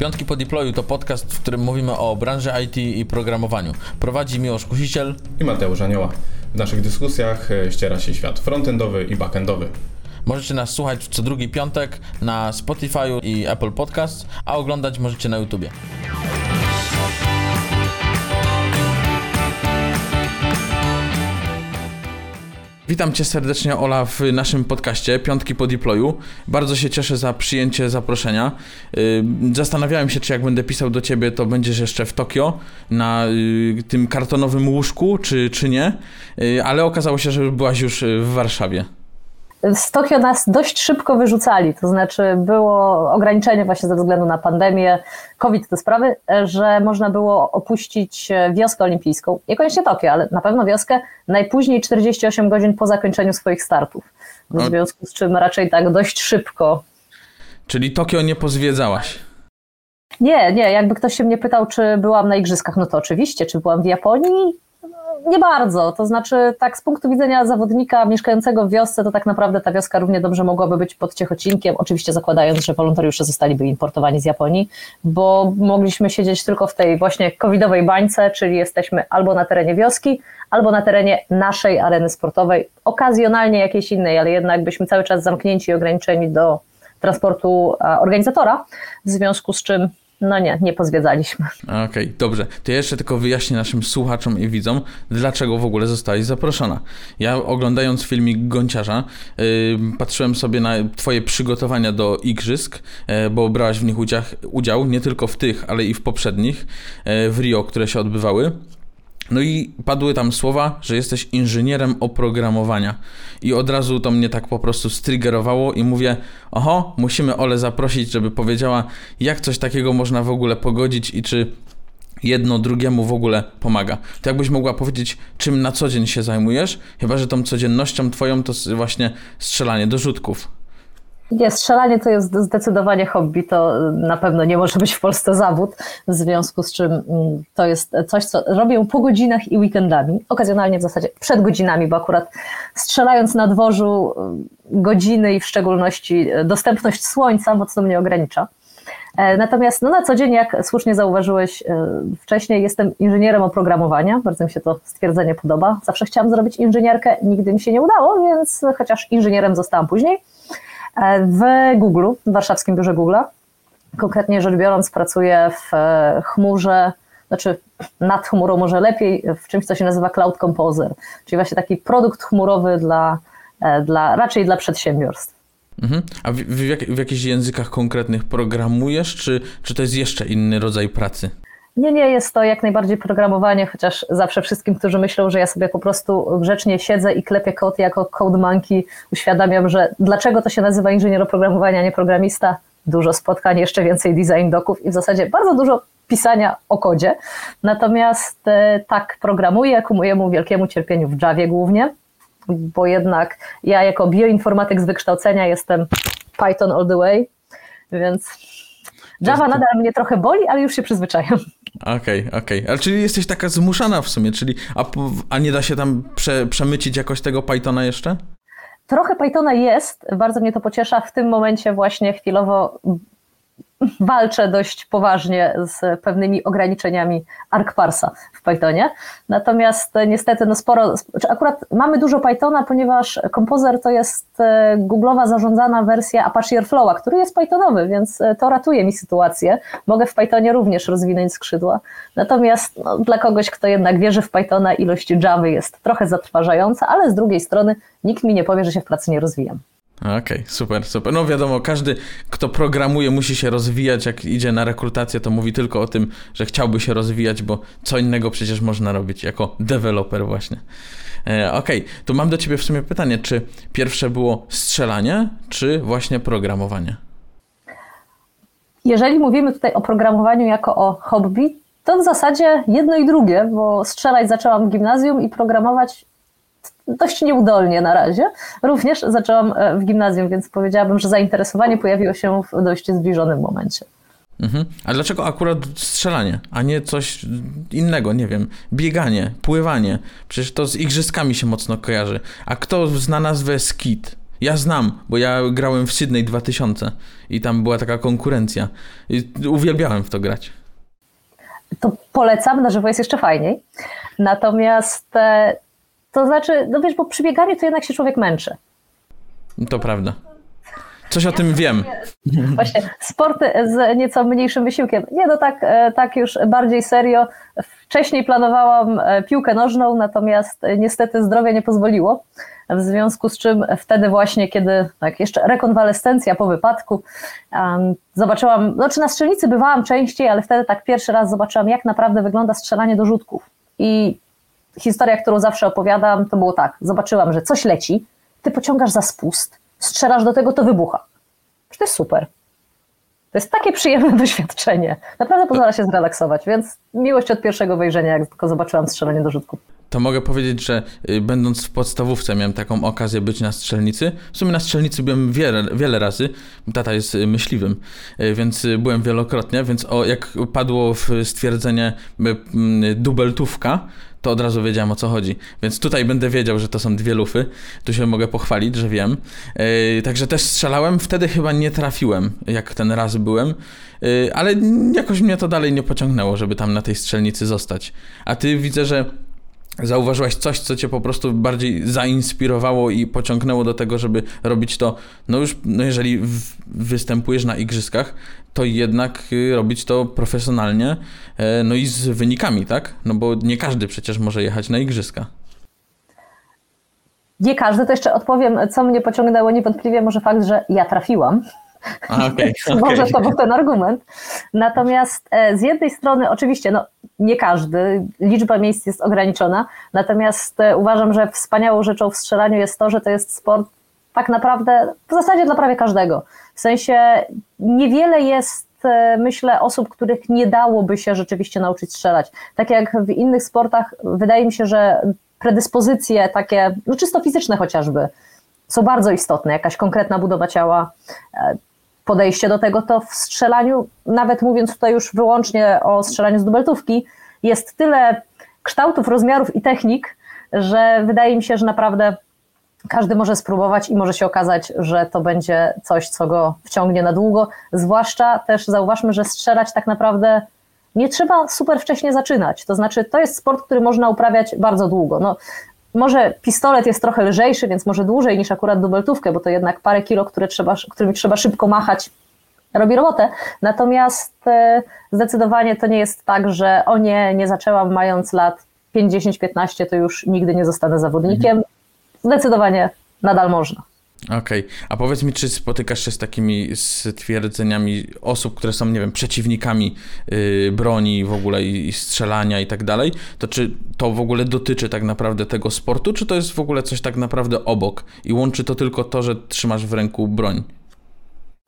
Piątki po deployu to podcast, w którym mówimy o branży IT i programowaniu. Prowadzi Miłosz Kusiciel i Mateusz Anioła. W naszych dyskusjach e, ściera się świat frontendowy i backendowy. Możecie nas słuchać co drugi piątek na Spotify i Apple Podcast, a oglądać możecie na YouTubie. Witam Cię serdecznie, Ola, w naszym podcaście Piątki po deployu. Bardzo się cieszę za przyjęcie zaproszenia. Y, zastanawiałem się, czy jak będę pisał do Ciebie, to będziesz jeszcze w Tokio na y, tym kartonowym łóżku, czy, czy nie, y, ale okazało się, że byłaś już w Warszawie z Tokio nas dość szybko wyrzucali, to znaczy było ograniczenie właśnie ze względu na pandemię, COVID te sprawy, że można było opuścić wioskę olimpijską, niekoniecznie Tokio, ale na pewno wioskę najpóźniej 48 godzin po zakończeniu swoich startów, w związku z czym raczej tak dość szybko. Czyli Tokio nie pozwiedzałaś? Nie, nie, jakby ktoś się mnie pytał, czy byłam na igrzyskach, no to oczywiście, czy byłam w Japonii, nie bardzo. To znaczy, tak z punktu widzenia zawodnika mieszkającego w wiosce, to tak naprawdę ta wioska równie dobrze mogłaby być pod Ciechocinkiem, oczywiście zakładając, że wolontariusze zostaliby importowani z Japonii, bo mogliśmy siedzieć tylko w tej właśnie covidowej bańce, czyli jesteśmy albo na terenie wioski, albo na terenie naszej areny sportowej, okazjonalnie jakiejś innej, ale jednak byśmy cały czas zamknięci i ograniczeni do transportu organizatora, w związku z czym no nie, nie pozwiedzaliśmy. Okej, okay, dobrze. To jeszcze tylko wyjaśnię naszym słuchaczom i widzom, dlaczego w ogóle zostałaś zaproszona. Ja oglądając filmik Gąciarza, yy, patrzyłem sobie na twoje przygotowania do igrzysk, yy, bo brałaś w nich udział, udział, nie tylko w tych, ale i w poprzednich, yy, w Rio, które się odbywały. No i padły tam słowa, że jesteś inżynierem oprogramowania. I od razu to mnie tak po prostu strygerowało i mówię, oho, musimy Ole zaprosić, żeby powiedziała, jak coś takiego można w ogóle pogodzić i czy jedno drugiemu w ogóle pomaga. To jakbyś mogła powiedzieć, czym na co dzień się zajmujesz, chyba że tą codziennością twoją to właśnie strzelanie do rzutków. Nie, strzelanie to jest zdecydowanie hobby, to na pewno nie może być w Polsce zawód, w związku z czym mm, to jest coś, co robię po godzinach i weekendami, okazjonalnie w zasadzie przed godzinami, bo akurat strzelając na dworzu mm, godziny i w szczególności dostępność słońca mocno mnie ogranicza. E, natomiast no, na co dzień, jak słusznie zauważyłeś e, wcześniej, jestem inżynierem oprogramowania. Bardzo mi się to stwierdzenie podoba. Zawsze chciałam zrobić inżynierkę, nigdy mi się nie udało, więc chociaż inżynierem zostałam później. E, w Google, w warszawskim biurze Google. Konkretnie rzecz biorąc, pracuję w e, chmurze, znaczy nad chmurą może lepiej, w czymś, co się nazywa Cloud Composer, czyli właśnie taki produkt chmurowy dla, e, dla raczej dla przedsiębiorstw. Mhm. A w, w, w jakichś językach konkretnych programujesz, czy, czy to jest jeszcze inny rodzaj pracy? Nie, nie jest to jak najbardziej programowanie, chociaż zawsze wszystkim, którzy myślą, że ja sobie po prostu grzecznie siedzę i klepię kod jako code monkey, uświadamiam, że dlaczego to się nazywa inżynier oprogramowania, a nie programista. Dużo spotkań, jeszcze więcej design doków i w zasadzie bardzo dużo pisania o kodzie. Natomiast e, tak programuję ku mojemu wielkiemu cierpieniu w Javie głównie, bo jednak ja jako bioinformatyk z wykształcenia jestem Python all the way, więc Java nadal mnie trochę boli, ale już się przyzwyczajam. Okej, okay, okej. Okay. Ale czyli jesteś taka zmuszana w sumie, czyli a, a nie da się tam prze, przemycić jakoś tego Pythona jeszcze? Trochę Pythona jest, bardzo mnie to pociesza. W tym momencie właśnie chwilowo walczę dość poważnie z pewnymi ograniczeniami ArcParsa w Pythonie. Natomiast e, niestety no sporo, akurat mamy dużo Pythona, ponieważ Composer to jest e, Google'owa zarządzana wersja Apache Airflow'a, który jest Pythonowy, więc e, to ratuje mi sytuację. Mogę w Pythonie również rozwinąć skrzydła. Natomiast no, dla kogoś, kto jednak wierzy w Pythona, ilość Java jest trochę zatrważająca, ale z drugiej strony nikt mi nie powie, że się w pracy nie rozwijam. Okej, okay, super, super. No wiadomo, każdy, kto programuje, musi się rozwijać. Jak idzie na rekrutację, to mówi tylko o tym, że chciałby się rozwijać, bo co innego przecież można robić jako deweloper właśnie. E, Okej, okay. to mam do ciebie w sumie pytanie, czy pierwsze było strzelanie, czy właśnie programowanie? Jeżeli mówimy tutaj o programowaniu jako o hobby, to w zasadzie jedno i drugie, bo strzelać zaczęłam w gimnazjum i programować dość nieudolnie na razie. Również zaczęłam e, w gimnazjum, więc powiedziałabym, że zainteresowanie pojawiło się w dość zbliżonym momencie. Mhm. A dlaczego akurat strzelanie, a nie coś innego, nie wiem, bieganie, pływanie? Przecież to z igrzyskami się mocno kojarzy. A kto zna nazwę skit? Ja znam, bo ja grałem w Sydney 2000 i tam była taka konkurencja. I uwielbiałem w to grać. To polecam, na żywo jest jeszcze fajniej. Natomiast e, to znaczy, no wiesz, bo przy bieganiu to jednak się człowiek męczy. To prawda. Coś o tym wiem. Właśnie, sporty z nieco mniejszym wysiłkiem. Nie, no tak, e, tak już bardziej serio. Wcześniej planowałam e, piłkę nożną, natomiast niestety zdrowie nie pozwoliło. W związku z czym wtedy właśnie, kiedy tak jeszcze rekonwalescencja po wypadku, um, zobaczyłam, znaczy na strzelnicy bywałam częściej, ale wtedy tak pierwszy raz zobaczyłam, jak naprawdę wygląda strzelanie do rzutków. I historia, którą zawsze opowiadam, to było tak, zobaczyłam, że coś leci, ty pociągasz za spust, strzelasz do tego, to wybucha. To jest super. To jest takie przyjemne doświadczenie. Naprawdę pozwala się zrelaksować, więc miłość od pierwszego wejrzenia, jak tylko zobaczyłam strzelanie do rzutków. To mogę powiedzieć, że y, będąc w podstawówce miałem taką okazję być na strzelnicy. W sumie na strzelnicy byłem wiele, wiele razy. Tata jest y, myśliwym, y, więc byłem wielokrotnie, więc o, jak padło w stwierdzenie dubeltówka, to od razu wiedziałem o co chodzi. Więc tutaj będę wiedział, że to są dwie lufy. Tu się mogę pochwalić, że wiem. Yy, także też strzelałem. Wtedy chyba nie trafiłem, jak ten raz byłem. Yy, ale jakoś mnie to dalej nie pociągnęło, żeby tam na tej strzelnicy zostać. A ty widzę, że zauważyłaś coś, co cię po prostu bardziej zainspirowało i pociągnęło do tego, żeby robić to, no już, no jeżeli w, występujesz na igrzyskach, to jednak y, robić to profesjonalnie, e, no i z wynikami, tak? No bo nie każdy przecież może jechać na igrzyska. Nie każdy, to jeszcze odpowiem, co mnie pociągnęło niewątpliwie może fakt, że ja trafiłam. Okay, okay. Może to był ten argument. Natomiast e, z jednej strony, oczywiście, no, nie każdy, liczba miejsc jest ograniczona, natomiast e, uważam, że wspaniałą rzeczą w strzelaniu jest to, że to jest sport tak naprawdę w zasadzie dla prawie każdego. W sensie niewiele jest, e, myślę, osób, których nie dałoby się rzeczywiście nauczyć strzelać. Tak jak w innych sportach, wydaje mi się, że predyspozycje takie, no czysto fizyczne chociażby, są bardzo istotne, jakaś konkretna budowa ciała, podejście do tego, to w strzelaniu, nawet mówiąc tutaj już wyłącznie o strzelaniu z dubeltówki, jest tyle kształtów, rozmiarów i technik, że wydaje mi się, że naprawdę każdy może spróbować i może się okazać, że to będzie coś, co go wciągnie na długo. Zwłaszcza też zauważmy, że strzelać tak naprawdę nie trzeba super wcześnie zaczynać. To znaczy, to jest sport, który można uprawiać bardzo długo. No, może pistolet jest trochę lżejszy, więc może dłużej niż akurat dubeltówkę, bo to jednak parę kilo, które trzeba, którymi trzeba szybko machać, robi robotę. Natomiast e, zdecydowanie to nie jest tak, że o nie, nie zaczęłam mając lat 50-15, to już nigdy nie zostanę zawodnikiem. Mhm. Zdecydowanie nadal można. Okej, okay. a powiedz mi, czy spotykasz się z takimi stwierdzeniami osób, które są, nie wiem, przeciwnikami yy, broni w ogóle i, i, strzelania i tak dalej, to czy to w ogóle dotyczy tak naprawdę tego sportu, czy to jest w ogóle coś tak naprawdę obok i łączy to tylko to, że trzymasz w ręku broń?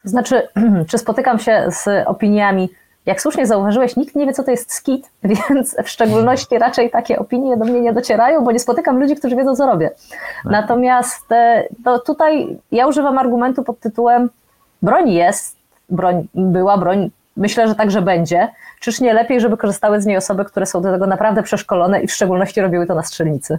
Znaczy, czy spotykam się z opiniami jak słusznie zauważyłeś, nikt nie wie, co to jest skit, więc w szczególności raczej takie opinie do mnie nie docierają, bo nie spotykam ludzi, którzy wiedzą, co robię. Tak. Natomiast e, tutaj ja używam argumentu pod tytułem broń jest, broń była, broń myślę, że także będzie. Czyż nie lepiej, żeby korzystały z niej osoby, które są do tego naprawdę przeszkolone i w szczególności robiły to na strzelnicy?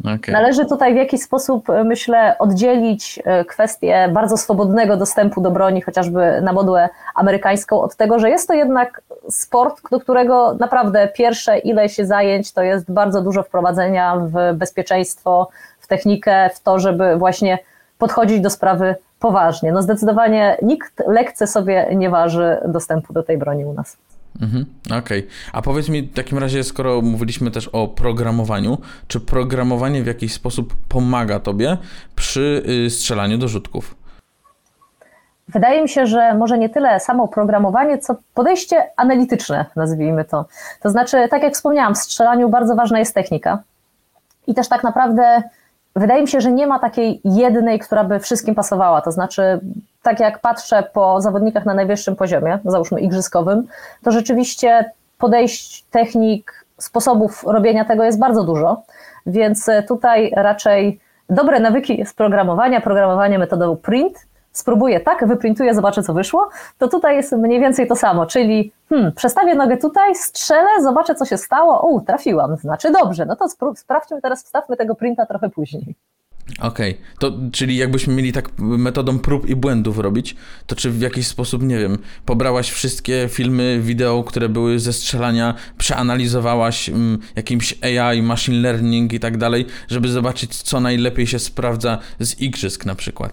Okay. Należy tutaj w jakiś sposób, e, myślę, oddzielić e, kwestię bardzo swobodnego dostępu do broni, chociażby na modłę amerykańską, od tego, że jest to jednak sport, do którego naprawdę pierwsze ileś zajęć to jest bardzo dużo wprowadzenia w bezpieczeństwo, w technikę, w to, żeby właśnie podchodzić do sprawy poważnie. No zdecydowanie nikt lekce sobie nie waży dostępu do tej broni u nas. Mhm, Okej. Okay. A powiedz mi w takim razie, skoro mówiliśmy też o programowaniu, czy programowanie w jakiś sposób pomaga tobie przy y, strzelaniu do rzutków? Wydaje mi się, że może nie tyle samo programowanie, co podejście analityczne, nazwijmy to. To znaczy, tak jak wspomniałam, w strzelaniu bardzo ważna jest technika. I też tak naprawdę wydaje mi się, że nie ma takiej jednej, która by wszystkim pasowała. To znaczy, tak jak patrzę po zawodnikach na najwyższym poziomie, załóżmy igrzyskowym, to rzeczywiście podejść, technik, sposobów robienia tego jest bardzo dużo, więc tutaj raczej dobre nawyki z programowania, programowanie metodą print, spróbuję tak, wyprintuję, zobaczę co wyszło, to tutaj jest mniej więcej to samo, czyli hmm, przestawię nogę tutaj, strzelę, zobaczę co się stało, o, trafiłam, znaczy dobrze, no to sprawdźmy teraz, wstawmy tego printa trochę później. Okej, okay. to czyli jakbyśmy mieli tak metodą prób i błędów robić, to czy w jakiś sposób, nie wiem, pobrałaś wszystkie filmy, wideo, które były ze strzelania, przeanalizowałaś mm, jakimś AI, machine learning i tak dalej, żeby zobaczyć, co najlepiej się sprawdza z igrzysk na przykład?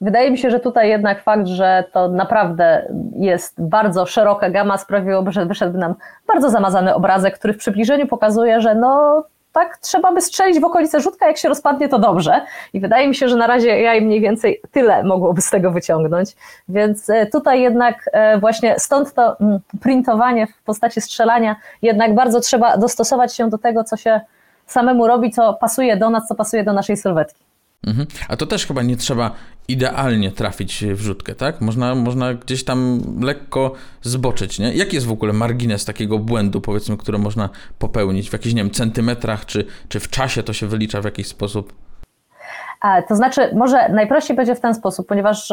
Wydaje mi się, że tutaj jednak fakt, że to naprawdę jest bardzo szeroka gama sprawiłoby, że wyszedłby nam bardzo zamazany obrazek, który w przybliżeniu pokazuje, że no tak trzeba by strzelić w okolice rzutka, jak się rozpadnie, to dobrze. I wydaje mi się, że na razie ja mniej więcej tyle mogłoby z tego wyciągnąć. Więc e, tutaj jednak e, właśnie stąd to mm, printowanie w postaci strzelania, jednak bardzo trzeba dostosować się do tego, co się samemu robi, co pasuje do nas, co pasuje do naszej sylwetki. Mhm. A to też chyba nie trzeba idealnie trafić w rzutkę, tak? Można, można gdzieś tam lekko zboczyć, nie? Jaki jest w ogóle margines takiego błędu, powiedzmy, który można popełnić w jakichś, nie wiem, centymetrach, czy, czy w czasie to się wylicza w jakiś sposób? To znaczy, może najprościej będzie w ten sposób, ponieważ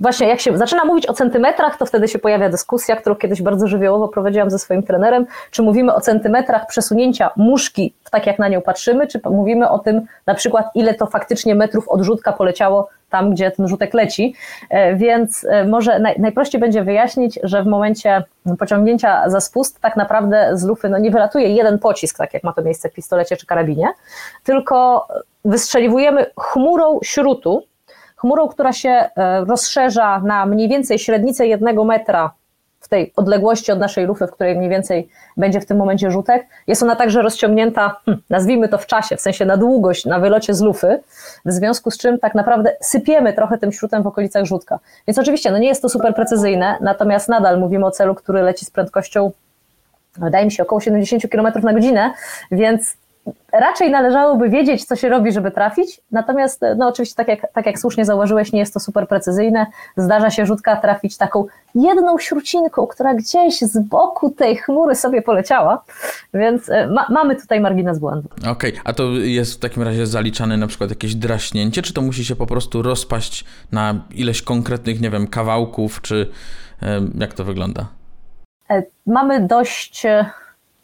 właśnie jak się zaczyna mówić o centymetrach, to wtedy się pojawia dyskusja, którą kiedyś bardzo żywiołowo prowadziłam ze swoim trenerem, czy mówimy o centymetrach przesunięcia muszki, tak jak na nią patrzymy, czy mówimy o tym na przykład, ile to faktycznie metrów od rzutka poleciało tam, gdzie ten rzutek leci. E, więc e, może naj, najprościej będzie wyjaśnić, że w momencie pociągnięcia za spust tak naprawdę z lufy no, nie wylatuje jeden pocisk, tak jak ma to miejsce w pistolecie czy karabinie, tylko wystrzeliwujemy chmurą śrutu, chmurą, która się e, rozszerza na mniej więcej średnicę jednego metra w tej odległości od naszej lufy, w której mniej więcej będzie w tym momencie rzutek. Jest ona także rozciągnięta, hmm, nazwijmy to w czasie, w sensie na długość, na wylocie z lufy, w związku z czym tak naprawdę sypiemy trochę tym śrutem w okolicach rzutka. Więc oczywiście no nie jest to super precyzyjne, natomiast nadal mówimy o celu, który leci z prędkością wydaje mi się około 70 km na godzinę, więc raczej należałoby wiedzieć, co się robi, żeby trafić. Natomiast, no oczywiście, tak jak, tak jak słusznie zauważyłeś, nie jest to super precyzyjne. Zdarza się rzutka trafić taką jedną śrucinką, która gdzieś z boku tej chmury sobie poleciała, więc e, ma, mamy tutaj margines błędu. Okej, okay. a to jest w takim razie zaliczane na przykład jakieś draśnięcie, czy to musi się po prostu rozpaść na ileś konkretnych, nie wiem, kawałków, czy jak to wygląda? E, mamy dość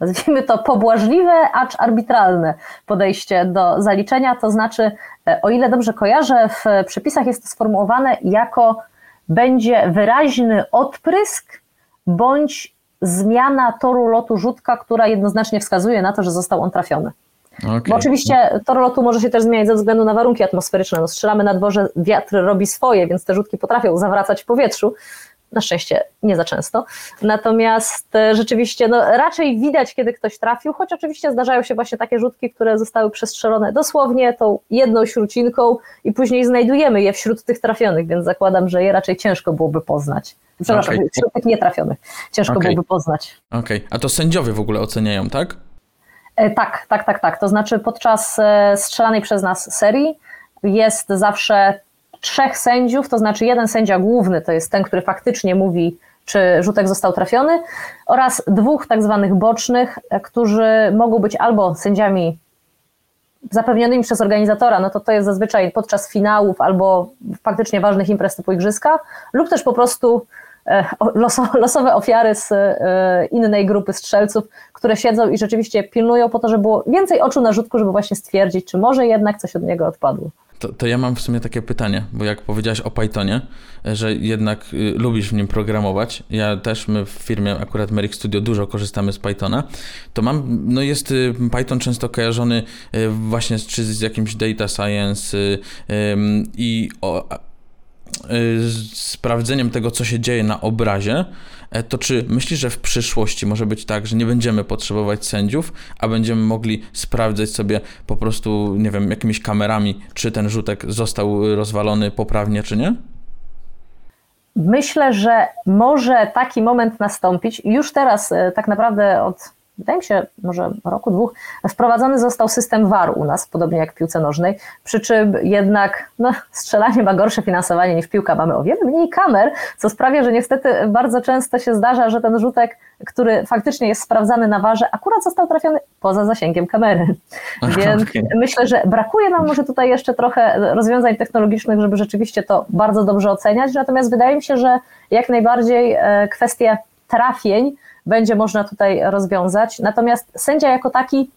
nazwijmy to pobłażliwe, acz arbitralne podejście do zaliczenia, to znaczy, e, o ile dobrze kojarzę, w przepisach jest to sformułowane jako będzie wyraźny odprysk bądź zmiana toru lotu rzutka, która jednoznacznie wskazuje na to, że został on trafiony. Okay. Bo oczywiście tor lotu może się też zmieniać ze względu na warunki atmosferyczne. No, strzelamy na dworze, wiatr robi swoje, więc te rzutki potrafią zawracać w powietrzu, na szczęście nie za często. Natomiast e, rzeczywiście no, raczej widać, kiedy ktoś trafił, choć oczywiście zdarzają się właśnie takie rzutki, które zostały przestrzelone dosłownie tą jedną śrucinką i później znajdujemy je wśród tych trafionych, więc zakładam, że je raczej ciężko byłoby poznać. Przepraszam, okay. wśród tych nietrafionych. Ciężko okay. byłoby poznać. Okej, okay. a to sędziowie w ogóle oceniają, tak? E, tak, tak, tak, tak. To znaczy podczas e, strzelanej przez nas serii jest zawsze trzech sędziów, to znaczy jeden sędzia główny, to jest ten, który faktycznie mówi, czy rzutek został trafiony, oraz dwóch tak zwanych bocznych, którzy mogą być albo sędziami zapewnionymi przez organizatora, no to to jest zazwyczaj podczas finałów albo faktycznie ważnych imprez typu igrzyska, lub też po prostu e, losowe ofiary z e, innej grupy strzelców, które siedzą i rzeczywiście pilnują po to, żeby było więcej oczu na rzutku, żeby właśnie stwierdzić, czy może jednak coś od niego odpadło. To, to, ja mam w sumie takie pytanie, bo jak powiedziałeś o Pythonie, że jednak y, lubisz w nim programować, ja też, my w firmie akurat Merrick Studio dużo korzystamy z Pythona, to mam, no jest y, Python często kojarzony y, właśnie z, czy z jakimś data science y, i o, sprawdzeniem tego, co się dzieje na obrazie, E, to czy myślisz, że w przyszłości może być tak, że nie będziemy potrzebować sędziów, a będziemy mogli sprawdzać sobie po prostu, nie wiem, jakimiś kamerami, czy ten rzutek został rozwalony poprawnie, czy nie? Myślę, że może taki moment nastąpić. Już teraz, e, tak naprawdę od wydaje mi się, może roku, dwóch, wprowadzony został system VAR u nas, podobnie jak w piłce nożnej, przy czym jednak no, strzelanie ma gorsze finansowanie niż piłka, mamy o wiele mniej kamer, co sprawia, że niestety bardzo często się zdarza, że ten rzutek, który faktycznie jest sprawdzany na warze, akurat został trafiony poza zasięgiem kamery. Więc okay. myślę, że brakuje nam może tutaj jeszcze trochę rozwiązań technologicznych, żeby rzeczywiście to bardzo dobrze oceniać, natomiast wydaje mi się, że jak najbardziej e, kwestie trafień będzie można tutaj rozwiązać. Natomiast sędzia jako taki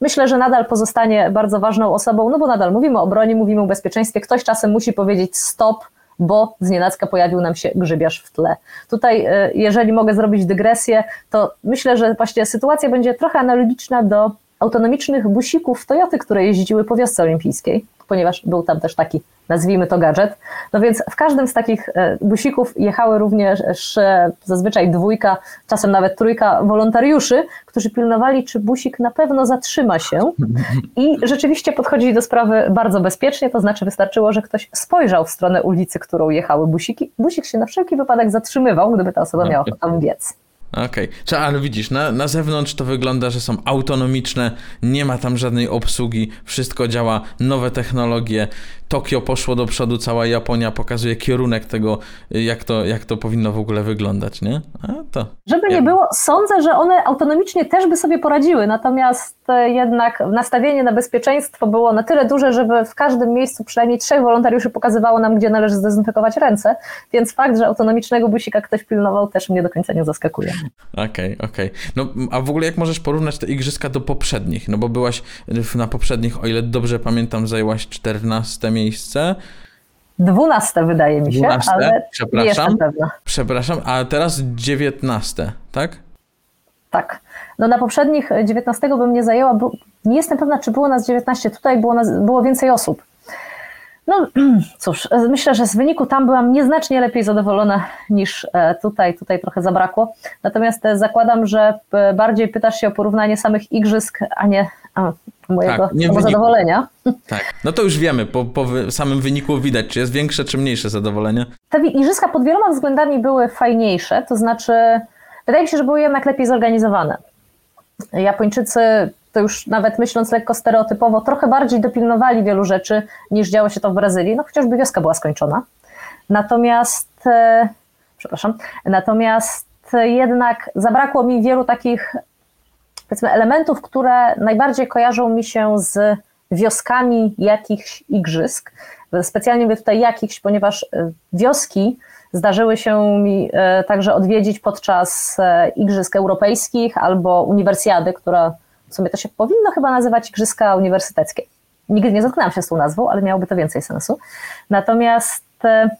myślę, że nadal pozostanie bardzo ważną osobą, no bo nadal mówimy o broni, mówimy o bezpieczeństwie. Ktoś czasem musi powiedzieć stop, bo znienacka pojawił nam się grzybiarz w tle. Tutaj, e, jeżeli mogę zrobić dygresję, to myślę, że właśnie sytuacja będzie trochę analogiczna do autonomicznych busików Toyoty, które jeździły po wiosce olimpijskiej ponieważ był tam też taki, nazwijmy to gadżet. No więc w każdym z takich e, busików jechały również e, zazwyczaj dwójka, czasem nawet trójka wolontariuszy, którzy pilnowali, czy busik na pewno zatrzyma się i rzeczywiście podchodzili do sprawy bardzo bezpiecznie, to znaczy wystarczyło, że ktoś spojrzał w stronę ulicy, którą jechały busiki. Busik się na wszelki wypadek zatrzymywał, gdyby ta osoba miała tam biec. Okej, okay. ale widzisz, na, na zewnątrz to wygląda, że są autonomiczne, nie ma tam żadnej obsługi, wszystko działa, nowe technologie. Tokio poszło do przodu, cała Japonia pokazuje kierunek tego, jak to, jak to powinno w ogóle wyglądać, nie? A to. Żeby nie było, sądzę, że one autonomicznie też by sobie poradziły, natomiast e, jednak nastawienie na bezpieczeństwo było na tyle duże, żeby w każdym miejscu przynajmniej trzech wolontariuszy pokazywało nam, gdzie należy zdezynfekować ręce, więc fakt, że autonomicznego busika ktoś pilnował, też mnie do końca nie zaskakuje. Okej, okay, okej. Okay. No a w ogóle jak możesz porównać te igrzyska do poprzednich? No bo byłaś na poprzednich, o ile dobrze pamiętam, zajęłaś 14 miejsce. 12 wydaje mi się, 12? ale Przepraszam. nie jestem pewna. Przepraszam, a teraz 19, tak? Tak. No na poprzednich 19 bym nie zajęła, bo nie jestem pewna, czy było nas 19, tutaj było, nas, było więcej osób. No cóż, myślę, że z wyniku tam byłam nieznacznie lepiej zadowolona niż e, tutaj. Tutaj trochę zabrakło. Natomiast e, zakładam, że e, bardziej pytasz się o porównanie samych igrzysk, a nie a, mojego tak, zadowolenia. Tak, no to już wiemy, po, po samym wyniku widać, czy jest większe, czy mniejsze zadowolenie. Te igrzyska pod wieloma względami były fajniejsze, to znaczy wydaje mi się, że były jednak lepiej zorganizowane. Japończycy to już nawet myśląc lekko stereotypowo, trochę bardziej dopilnowali wielu rzeczy niż działo się to w Brazylii, no chociażby wioska była skończona. Natomiast, e, przepraszam, natomiast jednak zabrakło mi wielu takich powiedzmy elementów, które najbardziej kojarzą mi się z wioskami jakichś igrzysk. Specjalnie mówię tutaj jakichś, ponieważ e, wioski zdarzyły się mi e, także odwiedzić podczas igrzysk europejskich albo uniwersjady, która w sumie to się powinno chyba nazywać Igrzyska Uniwersyteckie. Nigdy nie zetknęłam się z tą nazwą, ale miałoby to więcej sensu. Natomiast e,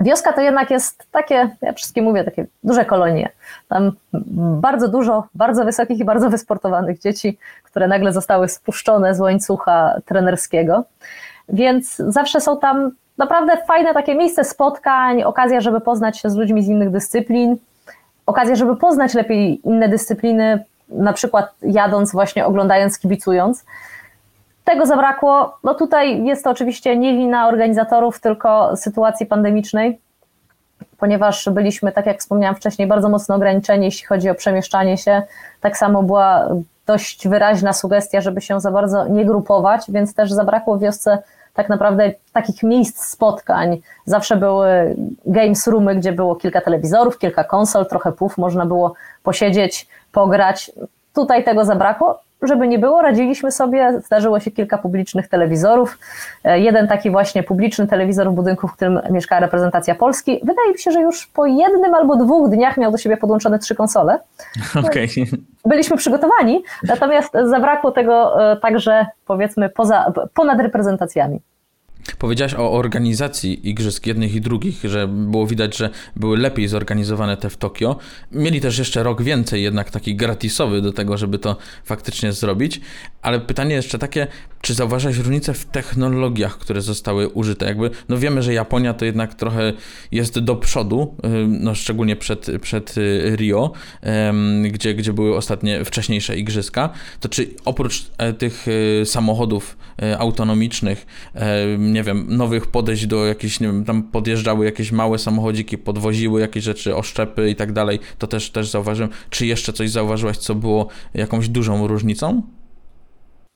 wioska to jednak jest takie, ja wszystkim mówię, takie duże kolonie. Tam bardzo dużo bardzo wysokich i bardzo wysportowanych dzieci, które nagle zostały spuszczone z łańcucha trenerskiego. Więc zawsze są tam naprawdę fajne takie miejsce spotkań, okazja, żeby poznać się z ludźmi z innych dyscyplin, okazja, żeby poznać lepiej inne dyscypliny, na przykład jadąc, właśnie oglądając, kibicując. Tego zabrakło. No tutaj jest to oczywiście nie wina organizatorów, tylko sytuacji pandemicznej, ponieważ byliśmy, tak jak wspomniałam wcześniej, bardzo mocno ograniczeni, jeśli chodzi o przemieszczanie się. Tak samo była dość wyraźna sugestia, żeby się za bardzo nie grupować, więc też zabrakło w wiosce tak naprawdę takich miejsc spotkań. Zawsze były games roomy, gdzie było kilka telewizorów, kilka konsol, trochę puf, można było posiedzieć, pograć. Tutaj tego zabrakło. Żeby nie było, radziliśmy sobie, zdarzyło się kilka publicznych telewizorów. E, jeden taki właśnie publiczny telewizor w budynku, w którym mieszkała reprezentacja Polski. Wydaje mi się, że już po jednym albo dwóch dniach miał do siebie podłączone trzy konsole. Okay. Byliśmy przygotowani, natomiast zabrakło tego e, także powiedzmy poza, ponad reprezentacjami. Powiedziałaś o organizacji igrzysk jednych i drugich, że było widać, że były lepiej zorganizowane te w Tokio. Mieli też jeszcze rok więcej, jednak taki gratisowy do tego, żeby to faktycznie zrobić. Ale pytanie jeszcze takie, czy zauważasz różnicę w technologiach, które zostały użyte? Jakby, no wiemy, że Japonia to jednak trochę jest do przodu, no szczególnie przed, przed y, Rio, gdzie, gdzie były ostatnie, wcześniejsze igrzyska. To czy oprócz e, tych y, samochodów autonomicznych, nie wiem, nowych podejść do jakichś, nie wiem, tam podjeżdżały jakieś małe samochodziki, podwoziły jakieś rzeczy, oszczepy i tak dalej, to też, też zauważyłem. Czy jeszcze coś zauważyłaś, co było jakąś dużą różnicą?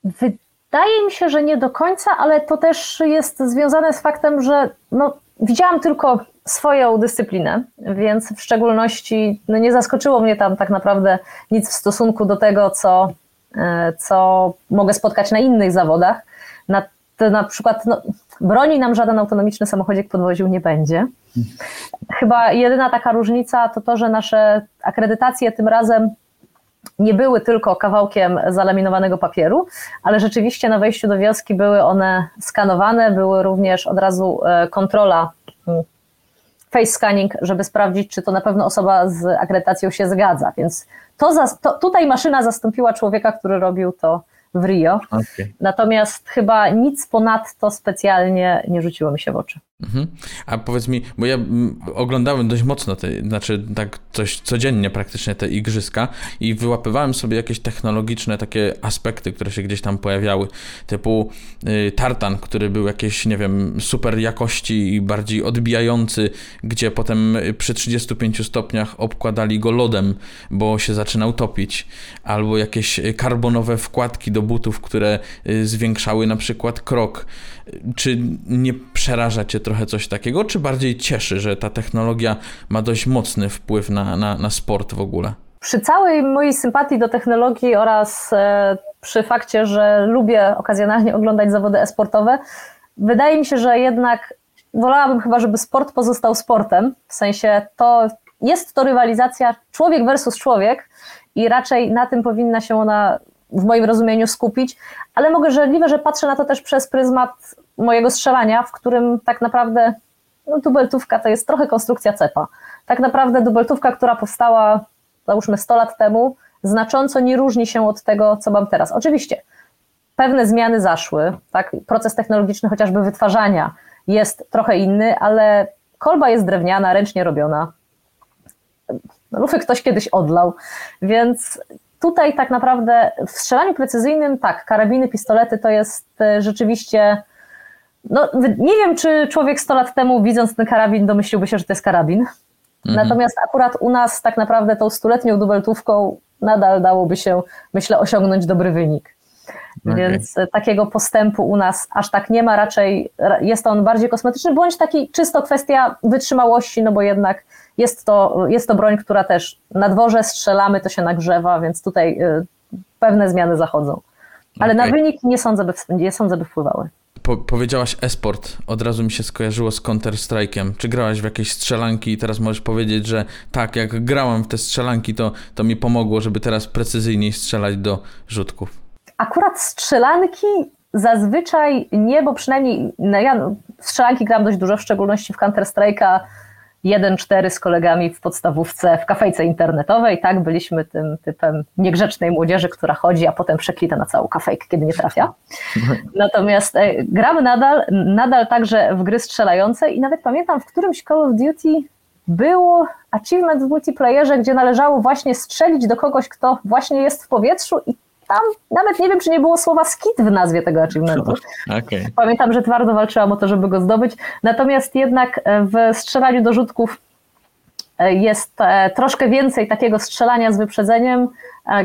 Wydaje mi się, że nie do końca, ale to też jest związane z faktem, że no, widziałam tylko swoją dyscyplinę, więc w szczególności no, nie zaskoczyło mnie tam tak naprawdę nic w stosunku do tego, co, e, co mogę spotkać na innych zawodach. Na przykład no, broni nam żaden autonomiczny samochodzik podwoził nie będzie. Chyba jedyna taka różnica to to, że nasze akredytacje tym razem nie były tylko kawałkiem zalaminowanego papieru, ale rzeczywiście na wejściu do wioski były one skanowane, były również od razu e, kontrola mm, face scanning, żeby sprawdzić, czy to na pewno osoba z akredytacją się zgadza. Więc to, to tutaj maszyna zastąpiła człowieka, który robił to w Rio. Okay. Natomiast chyba nic ponadto specjalnie nie rzuciło mi się w oczy. Mhm. A powiedz mi, bo ja mm, oglądałem dość mocno te, znaczy tak coś codziennie praktycznie te igrzyska i wyłapywałem sobie jakieś technologiczne takie aspekty, które się gdzieś tam pojawiały, typu y, tartan, który był jakieś, nie wiem, super jakości i bardziej odbijający, gdzie potem przy 35 stopniach obkładali go lodem, bo się zaczynał topić, albo jakieś karbonowe wkładki do butów, które y, zwiększały na przykład krok. Czy nie przeraża cię trochę coś takiego, czy bardziej cieszy, że ta technologia ma dość mocny wpływ na, na, na sport w ogóle? Przy całej mojej sympatii do technologii oraz e, przy fakcie, że lubię okazjonalnie oglądać zawody e-sportowe, wydaje mi się, że jednak wolałabym chyba, żeby sport pozostał sportem. W sensie to jest to rywalizacja człowiek versus człowiek i raczej na tym powinna się ona w moim rozumieniu skupić, ale mogę żarliwe, że patrzę na to też przez pryzmat mojego strzelania, w którym tak naprawdę no, dubeltówka to jest trochę konstrukcja cepa. Tak naprawdę dubeltówka, która powstała załóżmy 100 lat temu, znacząco nie różni się od tego, co mam teraz. Oczywiście pewne zmiany zaszły, tak? proces technologiczny chociażby wytwarzania jest trochę inny, ale kolba jest drewniana, ręcznie robiona. Lufy ktoś kiedyś odlał, więc tutaj tak naprawdę w strzelaniu precyzyjnym, tak, karabiny, pistolety to jest e, rzeczywiście. No, nie wiem, czy człowiek 100 lat temu, widząc ten karabin, domyśliłby się, że to jest karabin. Mhm. Natomiast akurat u nas, tak naprawdę, tą stuletnią dubeltówką nadal dałoby się, myślę, osiągnąć dobry wynik. Okay. Więc e, takiego postępu u nas aż tak nie ma, raczej jest on bardziej kosmetyczny, bądź taki czysto kwestia wytrzymałości, no bo jednak jest to, jest to broń, która też na dworze strzelamy, to się nagrzewa, więc tutaj y, pewne zmiany zachodzą. Ale okay. na wynik nie sądzę, by, nie sądzę, by wpływały. Po, powiedziałaś esport, od razu mi się skojarzyło z Counter-Strike'em. Czy grałaś w jakieś strzelanki i teraz możesz powiedzieć, że tak, jak grałam w te strzelanki, to, to mi pomogło, żeby teraz precyzyjniej strzelać do rzutków? Akurat strzelanki zazwyczaj nie, bo przynajmniej no ja strzelanki gram dość dużo, w szczególności w Counter-Strike'a 1-4 z kolegami w podstawówce w kafejce internetowej, tak, byliśmy tym typem niegrzecznej młodzieży, która chodzi, a potem przeklita na całą kafejkę, kiedy nie trafia. Natomiast e, gramy nadal, nadal także w gry strzelające i nawet pamiętam w którymś Call of Duty było achievement w multiplayerze, gdzie należało właśnie strzelić do kogoś, kto właśnie jest w powietrzu i tam nawet nie wiem, czy nie było słowa skit w nazwie tego achievementu. Okay. Pamiętam, że twardo walczyłam o to, żeby go zdobyć. Natomiast jednak e, w strzelaniu do rzutków e, jest e, troszkę więcej takiego strzelania z wyprzedzeniem,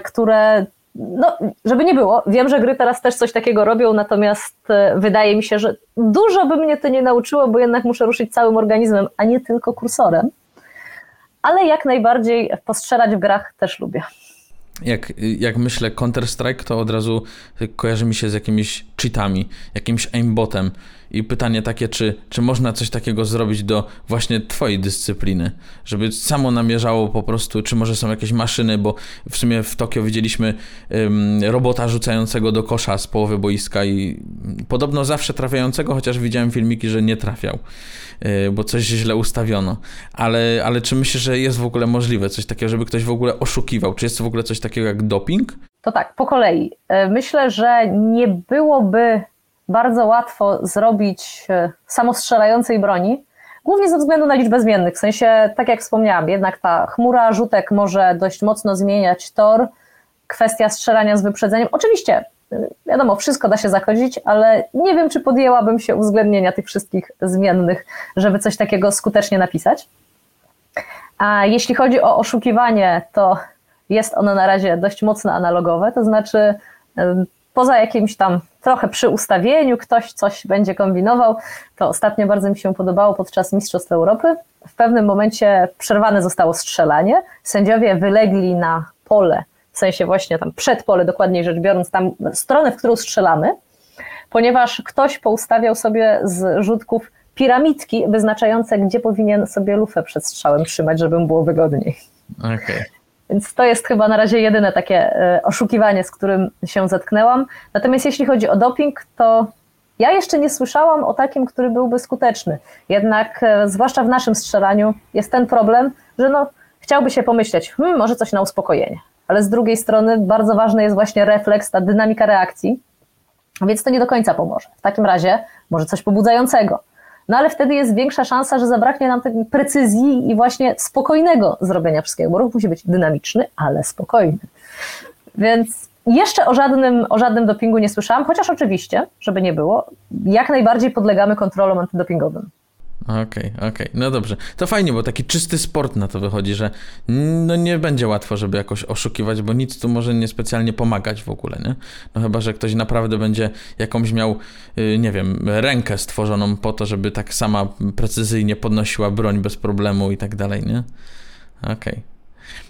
które no, żeby nie było, wiem, że gry teraz też coś takiego robią, natomiast wydaje mi się, że dużo by mnie to nie nauczyło, bo jednak muszę ruszyć całym organizmem, a nie tylko kursorem. Ale jak najbardziej postrzelać w grach też lubię jak, jak myślę Counter-Strike, to od razu kojarzy mi się z jakimiś cheatami, jakimś aimbotem. I pytanie takie, czy, czy można coś takiego zrobić do właśnie twojej dyscypliny, żeby samo namierzało po prostu, czy może są jakieś maszyny, bo w sumie w Tokio widzieliśmy um, robota rzucającego do kosza z połowy boiska i podobno zawsze trafiającego, chociaż widziałem filmiki, że nie trafiał, yy, bo coś źle ustawiono. Ale, ale czy myślisz, że jest w ogóle możliwe coś takiego, żeby ktoś w ogóle oszukiwał? Czy jest w ogóle coś takiego jak doping? To tak, po kolei. E, myślę, że nie byłoby bardzo łatwo zrobić e, samostrzelającej broni, głównie ze względu na liczbę zmiennych. W sensie, tak jak wspomniałam, jednak ta chmura rzutek może dość mocno zmieniać tor. Kwestia strzelania z wyprzedzeniem. Oczywiście, e, wiadomo, wszystko da się zachodzić, ale nie wiem, czy podjęłabym się uwzględnienia tych wszystkich zmiennych, żeby coś takiego skutecznie napisać. A jeśli chodzi o oszukiwanie, to jest ono na razie dość mocno analogowe, to znaczy poza jakimś tam trochę przy ustawieniu, ktoś coś będzie kombinował. To ostatnio bardzo mi się podobało podczas Mistrzostw Europy. W pewnym momencie przerwane zostało strzelanie. Sędziowie wylegli na pole, w sensie właśnie tam przed pole, dokładniej rzecz biorąc, tam stronę, w którą strzelamy, ponieważ ktoś poustawiał sobie z rzutków piramidki wyznaczające, gdzie powinien sobie lufę przed strzałem trzymać, żeby mu było wygodniej. Okay. Więc to jest chyba na razie jedyne takie e, oszukiwanie, z którym się zetknęłam. Natomiast jeśli chodzi o doping, to ja jeszcze nie słyszałam o takim, który byłby skuteczny. Jednak, e, zwłaszcza w naszym strzelaniu, jest ten problem, że no, chciałby się pomyśleć, hmm, może coś na uspokojenie. Ale z drugiej strony bardzo ważny jest właśnie refleks, ta dynamika reakcji, więc to nie do końca pomoże. W takim razie może coś pobudzającego. No ale wtedy jest większa szansa, że zabraknie nam tej precyzji i właśnie spokojnego zrobienia wszystkiego, bo ruch musi być dynamiczny, ale spokojny. Więc jeszcze o żadnym, o żadnym dopingu nie słyszałam, chociaż oczywiście, żeby nie było, jak najbardziej podlegamy kontrolom antydopingowym. Okej, okay, okej, okay. no dobrze. To fajnie, bo taki czysty sport na to wychodzi, że no nie będzie łatwo, żeby jakoś oszukiwać, bo nic tu może niespecjalnie pomagać w ogóle, nie? No chyba, że ktoś naprawdę będzie jakąś miał, y, nie wiem, rękę stworzoną po to, żeby tak sama precyzyjnie podnosiła broń bez problemu i tak dalej, nie? Okej. Okay.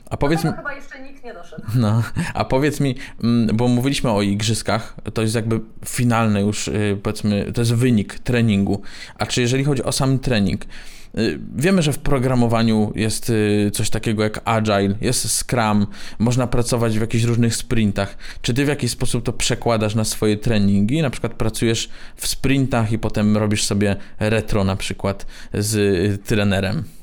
A powiedz mi. chyba jeszcze nikt nie doszedł. No, a powiedz mi, mm, bo mówiliśmy o igrzyskach, to jest jakby finalny już, y, powiedzmy, to jest wynik treningu. A czy jeżeli chodzi o sam trening, y, Wiemy, że w programowaniu jest y, coś takiego jak agile, jest scrum, można pracować w jakichś różnych sprintach. Czy ty w jakiś sposób to przekładasz na swoje treningi? Na przykład pracujesz w sprintach i potem robisz sobie retro na przykład z trenerem?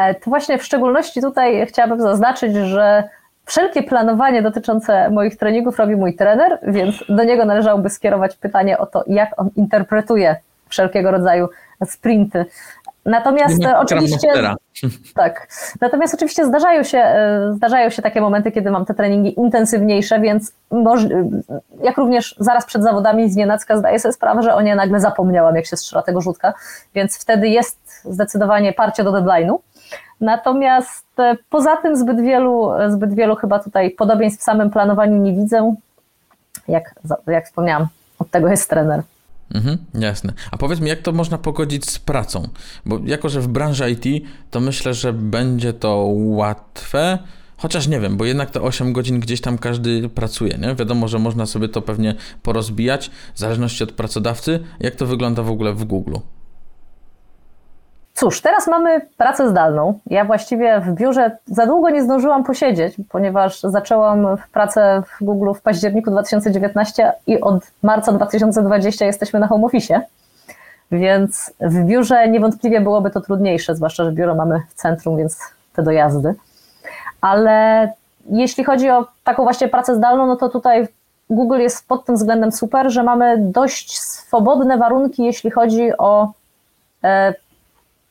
E, to właśnie w szczególności tutaj chciałabym zaznaczyć, że wszelkie planowanie dotyczące moich treningów robi mój trener, więc do niego należałoby skierować pytanie o to, jak on interpretuje wszelkiego rodzaju sprinty. Natomiast oczywiście. Tak. Natomiast oczywiście zdarzają się, e, zdarzają się takie momenty, kiedy mam te treningi intensywniejsze, więc może, jak również zaraz przed zawodami z nienacka zdaję sobie sprawę, że o nie nagle zapomniałam, jak się strzela tego rzutka, więc wtedy jest zdecydowanie parcie do deadline'u. Natomiast e, poza tym zbyt wielu, zbyt wielu chyba tutaj podobieństw w samym planowaniu nie widzę. Jak, jak wspomniałam, od tego jest trener. Mhm, jasne. A powiedz mi, jak to można pogodzić z pracą? Bo jako, że w branży IT, to myślę, że będzie to łatwe, chociaż nie wiem, bo jednak te 8 godzin gdzieś tam każdy pracuje, nie? Wiadomo, że można sobie to pewnie porozbijać, w zależności od pracodawcy. Jak to wygląda w ogóle w Google? Cóż, teraz mamy pracę zdalną. Ja właściwie w biurze za długo nie zdążyłam posiedzieć, ponieważ zaczęłam pracę w Google w październiku 2019 i od marca 2020 jesteśmy na home office. Więc w biurze niewątpliwie byłoby to trudniejsze, zwłaszcza, że biuro mamy w centrum, więc te dojazdy. Ale jeśli chodzi o taką właśnie pracę zdalną, no to tutaj Google jest pod tym względem super, że mamy dość swobodne warunki, jeśli chodzi o e,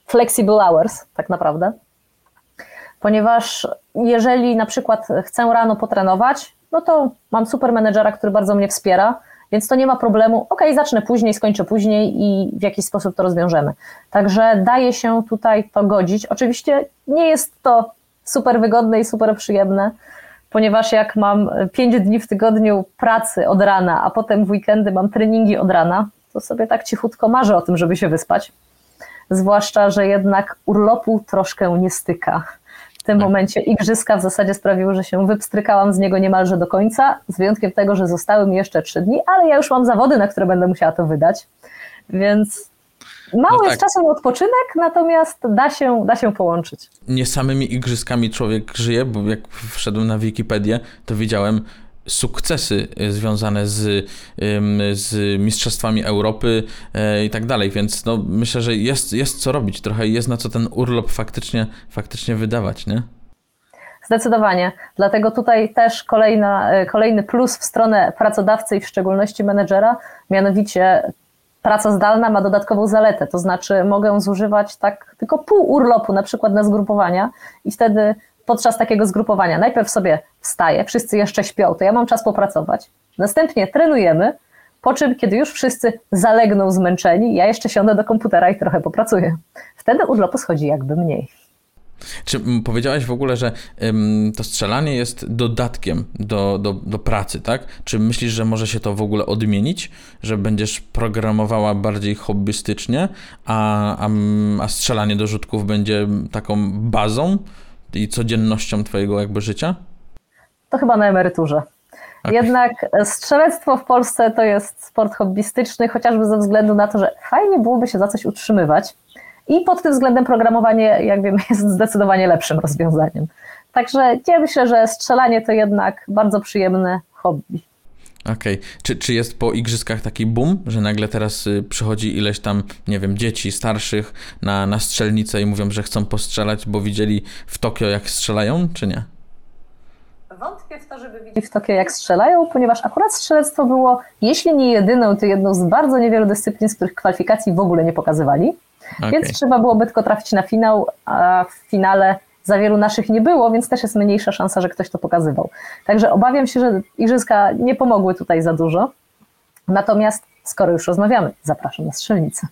flexible hours, tak naprawdę. Ponieważ jeżeli na przykład chcę rano potrenować, no to mam super menedżera, który bardzo mnie wspiera, więc to nie ma problemu. Ok, zacznę później, skończę później i w jakiś sposób to rozwiążemy. Także daje się tutaj to godzić. Oczywiście nie jest to super wygodne i super przyjemne, ponieważ jak mam 5 dni w tygodniu pracy od rana, a potem w weekendy mam treningi od rana, to sobie tak cichutko marzę o tym, żeby się wyspać zwłaszcza, że jednak urlopu troszkę nie styka. W tym tak. momencie igrzyska w zasadzie sprawiły, że się wypstrykałam z niego niemalże do końca, z wyjątkiem tego, że zostały mi jeszcze trzy dni, ale ja już mam zawody, na które będę musiała to wydać, więc Mało no tak. jest czasu na odpoczynek, natomiast da się, da się połączyć. Nie samymi igrzyskami człowiek żyje, bo jak wszedłem na Wikipedię, to widziałem sukcesy y, związane z, z Mistrzostwami Europy e, i tak dalej, więc no, myślę, że jest, jest co robić, trochę jest na co ten urlop faktycznie, faktycznie wydawać, nie? Zdecydowanie. Dlatego tutaj też kolejna, e, kolejny plus w stronę pracodawcy i w szczególności menedżera, mianowicie praca zdalna ma dodatkową zaletę, to znaczy mogę zużywać tak tylko pół urlopu, na przykład na zgrupowania i wtedy podczas takiego zgrupowania. Najpierw sobie wstaję, wszyscy jeszcze śpią, to ja mam czas popracować. Następnie trenujemy, po czym, kiedy już wszyscy zalegną zmęczeni, ja jeszcze siądę do komputera i trochę popracuję. Wtedy urlopu schodzi jakby mniej. Czy powiedziałaś w ogóle, że ym, to strzelanie jest dodatkiem do, do, do pracy, tak? Czy myślisz, że może się to w ogóle odmienić, że będziesz programowała bardziej hobbystycznie, a, a, a strzelanie do rzutków będzie taką bazą? I codziennością twojego jakby życia? To chyba na emeryturze. Okay. Jednak strzelectwo w Polsce to jest sport hobbystyczny, chociażby ze względu na to, że fajnie byłoby się za coś utrzymywać. I pod tym względem programowanie, jak wiemy, jest zdecydowanie lepszym rozwiązaniem. Także ja myślę, że strzelanie to jednak bardzo przyjemne hobby. Okej. Okay. Czy, czy jest po igrzyskach taki boom, że nagle teraz y, przychodzi ileś tam, nie wiem, dzieci starszych na, na strzelnicę i mówią, że chcą postrzelać, bo widzieli w Tokio jak strzelają, czy nie? Wątpię w to, żeby widzieć w Tokio jak strzelają, ponieważ akurat strzelectwo było, jeśli nie jedyną, to jedną z bardzo niewielu dyscyplin, z których kwalifikacji w ogóle nie pokazywali. Okay. Więc trzeba byłoby tylko trafić na finał, a w finale za wielu naszych nie było, więc też jest mniejsza szansa, że ktoś to pokazywał. Także obawiam się, że igrzyska nie pomogły tutaj za dużo. Natomiast skoro już rozmawiamy, zapraszam na strzelnicę.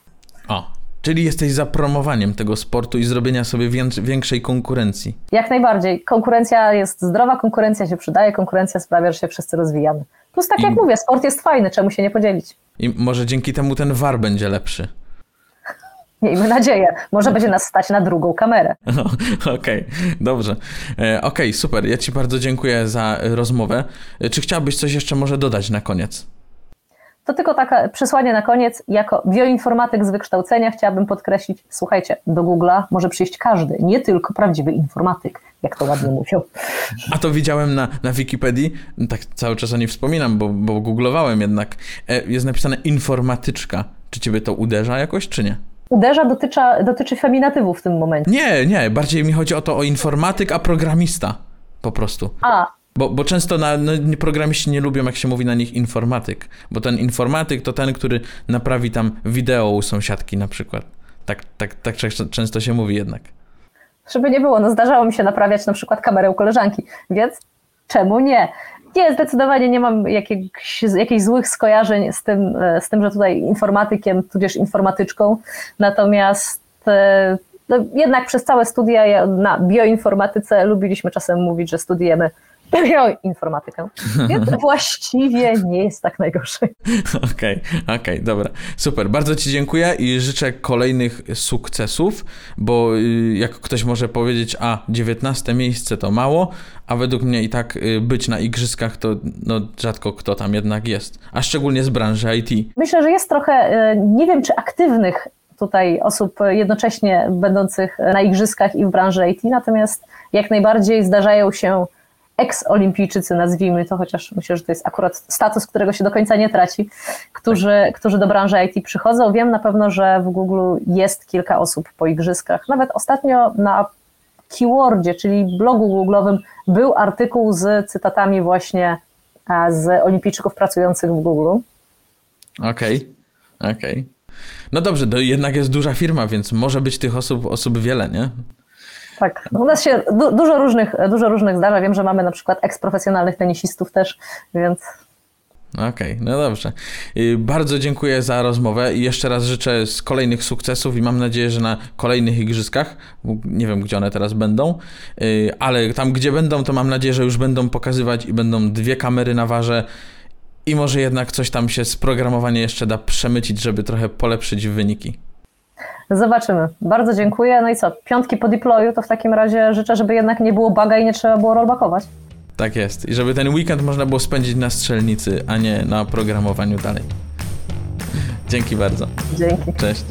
O, czyli jesteś za promowaniem tego sportu i zrobienia sobie większej konkurencji. Jak najbardziej. Konkurencja jest zdrowa, konkurencja się przydaje, konkurencja sprawia, że się wszyscy rozwijamy. Plus tak I... jak mówię, sport jest fajny, czemu się nie podzielić? I może dzięki temu ten war będzie lepszy. Miejmy nadzieję. Może będzie nas stać na drugą kamerę. Okej, okay, dobrze. E, okej, okay, super. Ja Ci bardzo dziękuję za rozmowę. E, czy chciałbyś coś jeszcze może dodać na koniec? To tylko takie przesłanie na koniec. Jako bioinformatyk z wykształcenia chciałabym podkreślić, słuchajcie, do Google'a może przyjść każdy, nie tylko prawdziwy informatyk, jak to ładnie mówią. A to widziałem na, na Wikipedii, tak cały czas o niej wspominam, bo, bo googlowałem jednak. E, jest napisane informatyczka. Czy ciebie to uderza jakoś, czy nie? Uderza, dotyczy, dotyczy feminatywu w tym momencie. Nie, nie, bardziej mi chodzi o to o informatyk, a programista po prostu. A. Bo, bo często na, no, programiści nie lubią, jak się mówi na nich informatyk, bo ten informatyk to ten, który naprawi tam wideo u sąsiadki na przykład. Tak, tak, tak często się mówi jednak. Żeby nie było, no zdarzało mi się naprawiać na przykład kamerę u koleżanki, więc czemu nie? Nie, zdecydowanie nie mam jakichś, jakichś złych skojarzeń z tym, e, z tym, że tutaj informatykiem, tudzież informatyczką. Natomiast e, no, jednak przez całe studia na bioinformatyce lubiliśmy czasem mówić, że studiujemy bioinformatykę, więc właściwie nie jest tak najgorzej. Okej, okay, okej, okay, dobra. Super, bardzo Ci dziękuję i życzę kolejnych sukcesów, bo y, jak ktoś może powiedzieć, a 19 miejsce to mało, a według mnie i tak y, być na igrzyskach to no, rzadko kto tam jednak jest, a szczególnie z branży IT. Myślę, że jest trochę, y, nie wiem czy aktywnych tutaj osób jednocześnie będących na igrzyskach i w branży IT, natomiast jak najbardziej zdarzają się eks-olimpijczycy, nazwijmy to, chociaż myślę, że to jest akurat status, którego się do końca nie traci, którzy, którzy do branży IT przychodzą. Wiem na pewno, że w Google jest kilka osób po igrzyskach. Nawet ostatnio na Keywordzie, czyli blogu googlowym, był artykuł z cytatami właśnie z olimpijczyków pracujących w Google. Okej, okay. okej. Okay. No dobrze, to jednak jest duża firma, więc może być tych osób, osób wiele, nie? Tak, u nas się du dużo, różnych, dużo różnych zdarza. Wiem, że mamy na przykład eksprofesjonalnych tenisistów też, więc Okej, okay, no dobrze. Bardzo dziękuję za rozmowę i jeszcze raz życzę z kolejnych sukcesów i mam nadzieję, że na kolejnych igrzyskach, nie wiem gdzie one teraz będą, y, ale tam gdzie będą, to mam nadzieję, że już będą pokazywać i będą dwie kamery na warze i może jednak coś tam się z programowania jeszcze da przemycić, żeby trochę polepszyć wyniki. Zobaczymy. Bardzo dziękuję. No i co? Piątki po deployu, to w takim razie życzę, żeby jednak nie było baga i nie trzeba było rollbackować. Tak jest. I żeby ten weekend można było spędzić na strzelnicy, a nie na programowaniu dalej. Dzięki bardzo. Dzięki. Cześć.